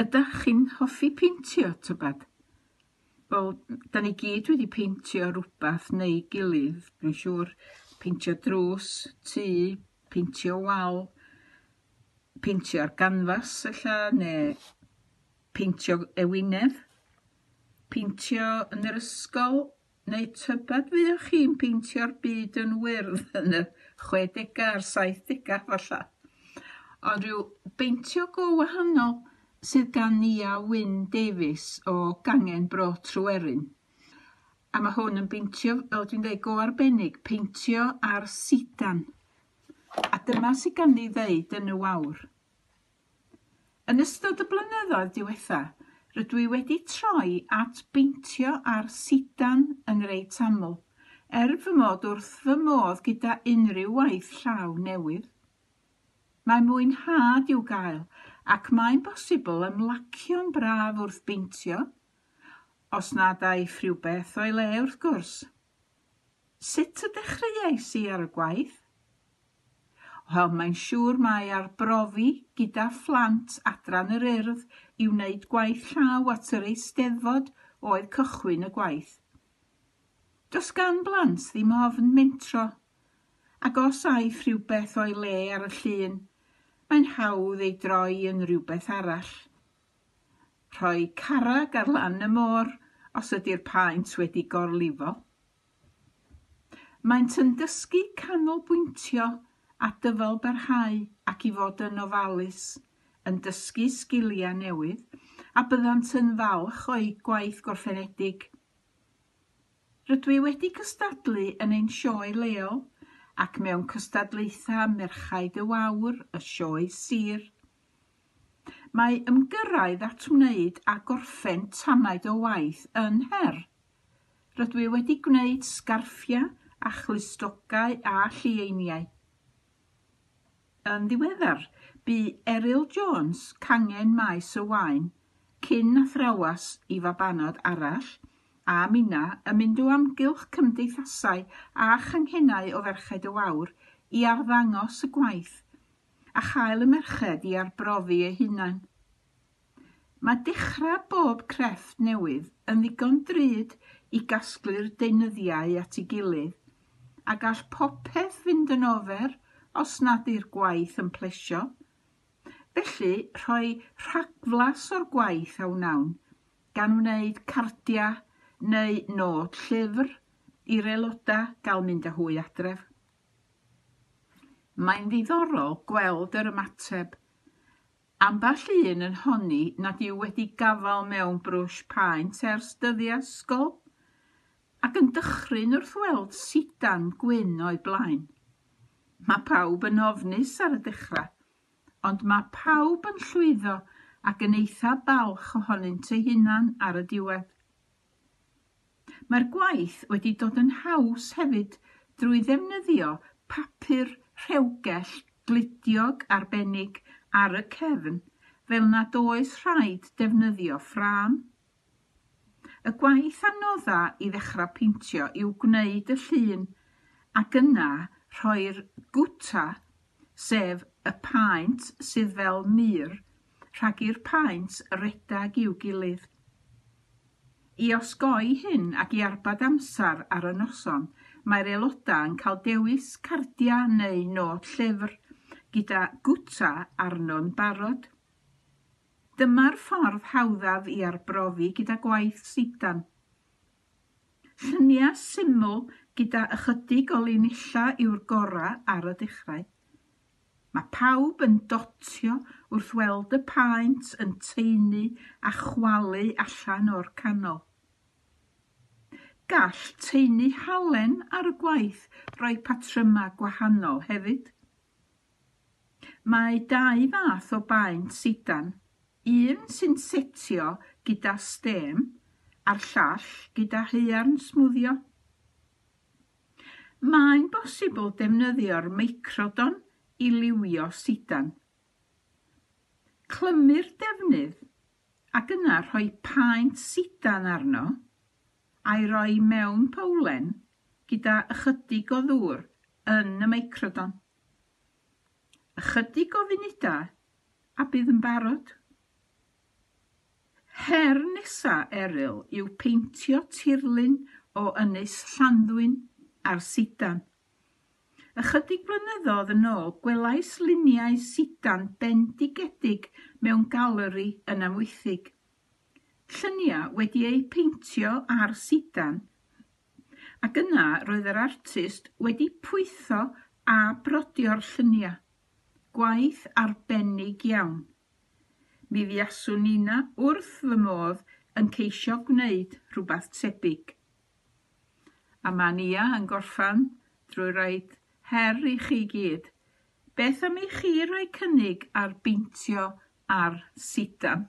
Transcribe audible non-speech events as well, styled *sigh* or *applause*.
Ydych chi'n hoffi peintio tybed? Wel, da ni gyd wedi peintio rhywbeth neu gilydd, dwi'n siŵr. Peintio drws, tŷ, peintio wal, peintio ar ganfas, ella, neu peintio ewinedd, peintio yn yr ysgol, neu tybed fyddwch chi'n peintio'r byd yn wyrdd *laughs* yn y 60au a'r 70au falle. Ond rhyw beintio go wahanol sydd gan Nia Wyn Davies o Gangen Bro Trwerin. A mae hwn yn beintio, fel dwi'n dweud, go arbennig, peintio ar sidan. A dyma sydd gan ni ddeud yn y wawr. Yn ystod y blynyddoedd diwetha, rydw i wedi troi at beintio ar sidan yn reit aml, er fy mod wrth fy modd gyda unrhyw waith llaw newydd. Mae mwynhad i'w gael ac mae'n bosibl ymlacio'n braf wrth beintio os nad aeth rhywbeth o'i le wrth gwrs. Sut y dechreuais i ar y gwaith? Wel, mae'n siŵr mae arbrofi gyda phlant adran yr urdd i wneud gwaith llaw at yr eisteddfod oedd cychwyn y gwaith. Does gan blant ddim ofn mentro, ac os aeth rhywbeth o'i le ar y llun, mae'n hawdd ei droi yn rhywbeth arall. Rhoi carag ar lan y môr os ydy'r paent wedi gorlifo. Maent yn dysgu canolbwyntio a dyfalbarhau ac i fod yn ofalus, yn dysgu sgiliau newydd a byddant yn falch o'i gwaith gorffenedig. Rydw i wedi cystadlu yn ein sioe leol ac mewn cystadlaetha Merchaid y Wawr, y sioe sir. Mae ymgyrraedd at wneud a gorffen tamaid o waith yn her. Rydw i wedi gwneud sgarffiau a chlustogau a llieiniau. Yn ddiweddar, bu Eryl Jones cangen maes y wain cyn athrawas i fabanod arall a Mina yn mynd o amgylch cymdeithasau a changhennau o ferched y wawr i arddangos y gwaith a chael y merched i arbrofi eu hunain. Mae dechrau bob crefft newydd yn ddigon drud i gasglu'r deunyddiau at ei gilydd a gall popeth fynd yn ofer os nad yw'r gwaith yn plesio. Felly, rhoi rhagflas o'r gwaith a wnawn gan wneud cardiau, neu nod llyfr i'r aelodau gael mynd â hwy adref. Mae'n ddiddorol gweld yr ymateb. Amball un yn honni nad yw wedi gafael mewn brwsh paent ers dyddiau ysgol ac yn dychryn wrth weld sidan gwyn o'i blaen. Mae pawb yn ofnus ar y dechrau, ond mae pawb yn llwyddo ac yn eitha balch ohonynt eu hunan ar y diwedd. Mae'r gwaith wedi dod yn haws hefyd drwy ddefnyddio papur rhewgell glidiog arbennig ar y cefn fel nad oes rhaid defnyddio ffrâm. Y gwaith anodda i ddechrau pintio yw gwneud y llun ac yna rhoi'r gwta, sef y paent sydd fel mur, rhag i'r paent redag i'w gilydd. I osgoi hyn ac i arbad amser ar y noson, mae'r aelodau yn cael dewis cardia neu nod llyfr gyda gwta arno'n barod. Dyma'r ffordd hawddaf i arbrofi gyda gwaith sidan. Lluniau syml gyda ychydig o linella yw'r gora ar y dechrau. Mae pawb yn dotio wrth weld y paent yn teulu a chwalu allan o'r canol gall teulu halen ar y gwaith roi patrymau gwahanol hefyd. Mae dau fath o baent sidan, un sy'n setio gyda stem a'r llall gyda haearn smwddio. Mae'n bosibl defnyddio'r meicrodon i liwio sidan. Clymu'r defnydd ac yna rhoi paent sidan arno – a'i roi mewn powlen gyda ychydig o ddŵr yn y meicrodon. Ychydig o funudau a bydd yn barod. Her nesa eryl yw peintio tirlun o ynys Llanddwyn ar sidan. Ychydig blynyddoedd yn ôl, gwelais luniau sidan bendigedig mewn galeri yn amwythig. Lluniau wedi eu peintio ar sidan ac yna roedd yr artist wedi pwytho a brodio'r lluniau. Gwaith arbennig iawn. Mi fiaswn nina wrth fy modd yn ceisio gwneud rhywbeth tebyg. A ma Nia yn gorffan drwy rhaid her i chi gyd. Beth am i chi roi cynnig ar beintio ar sidan?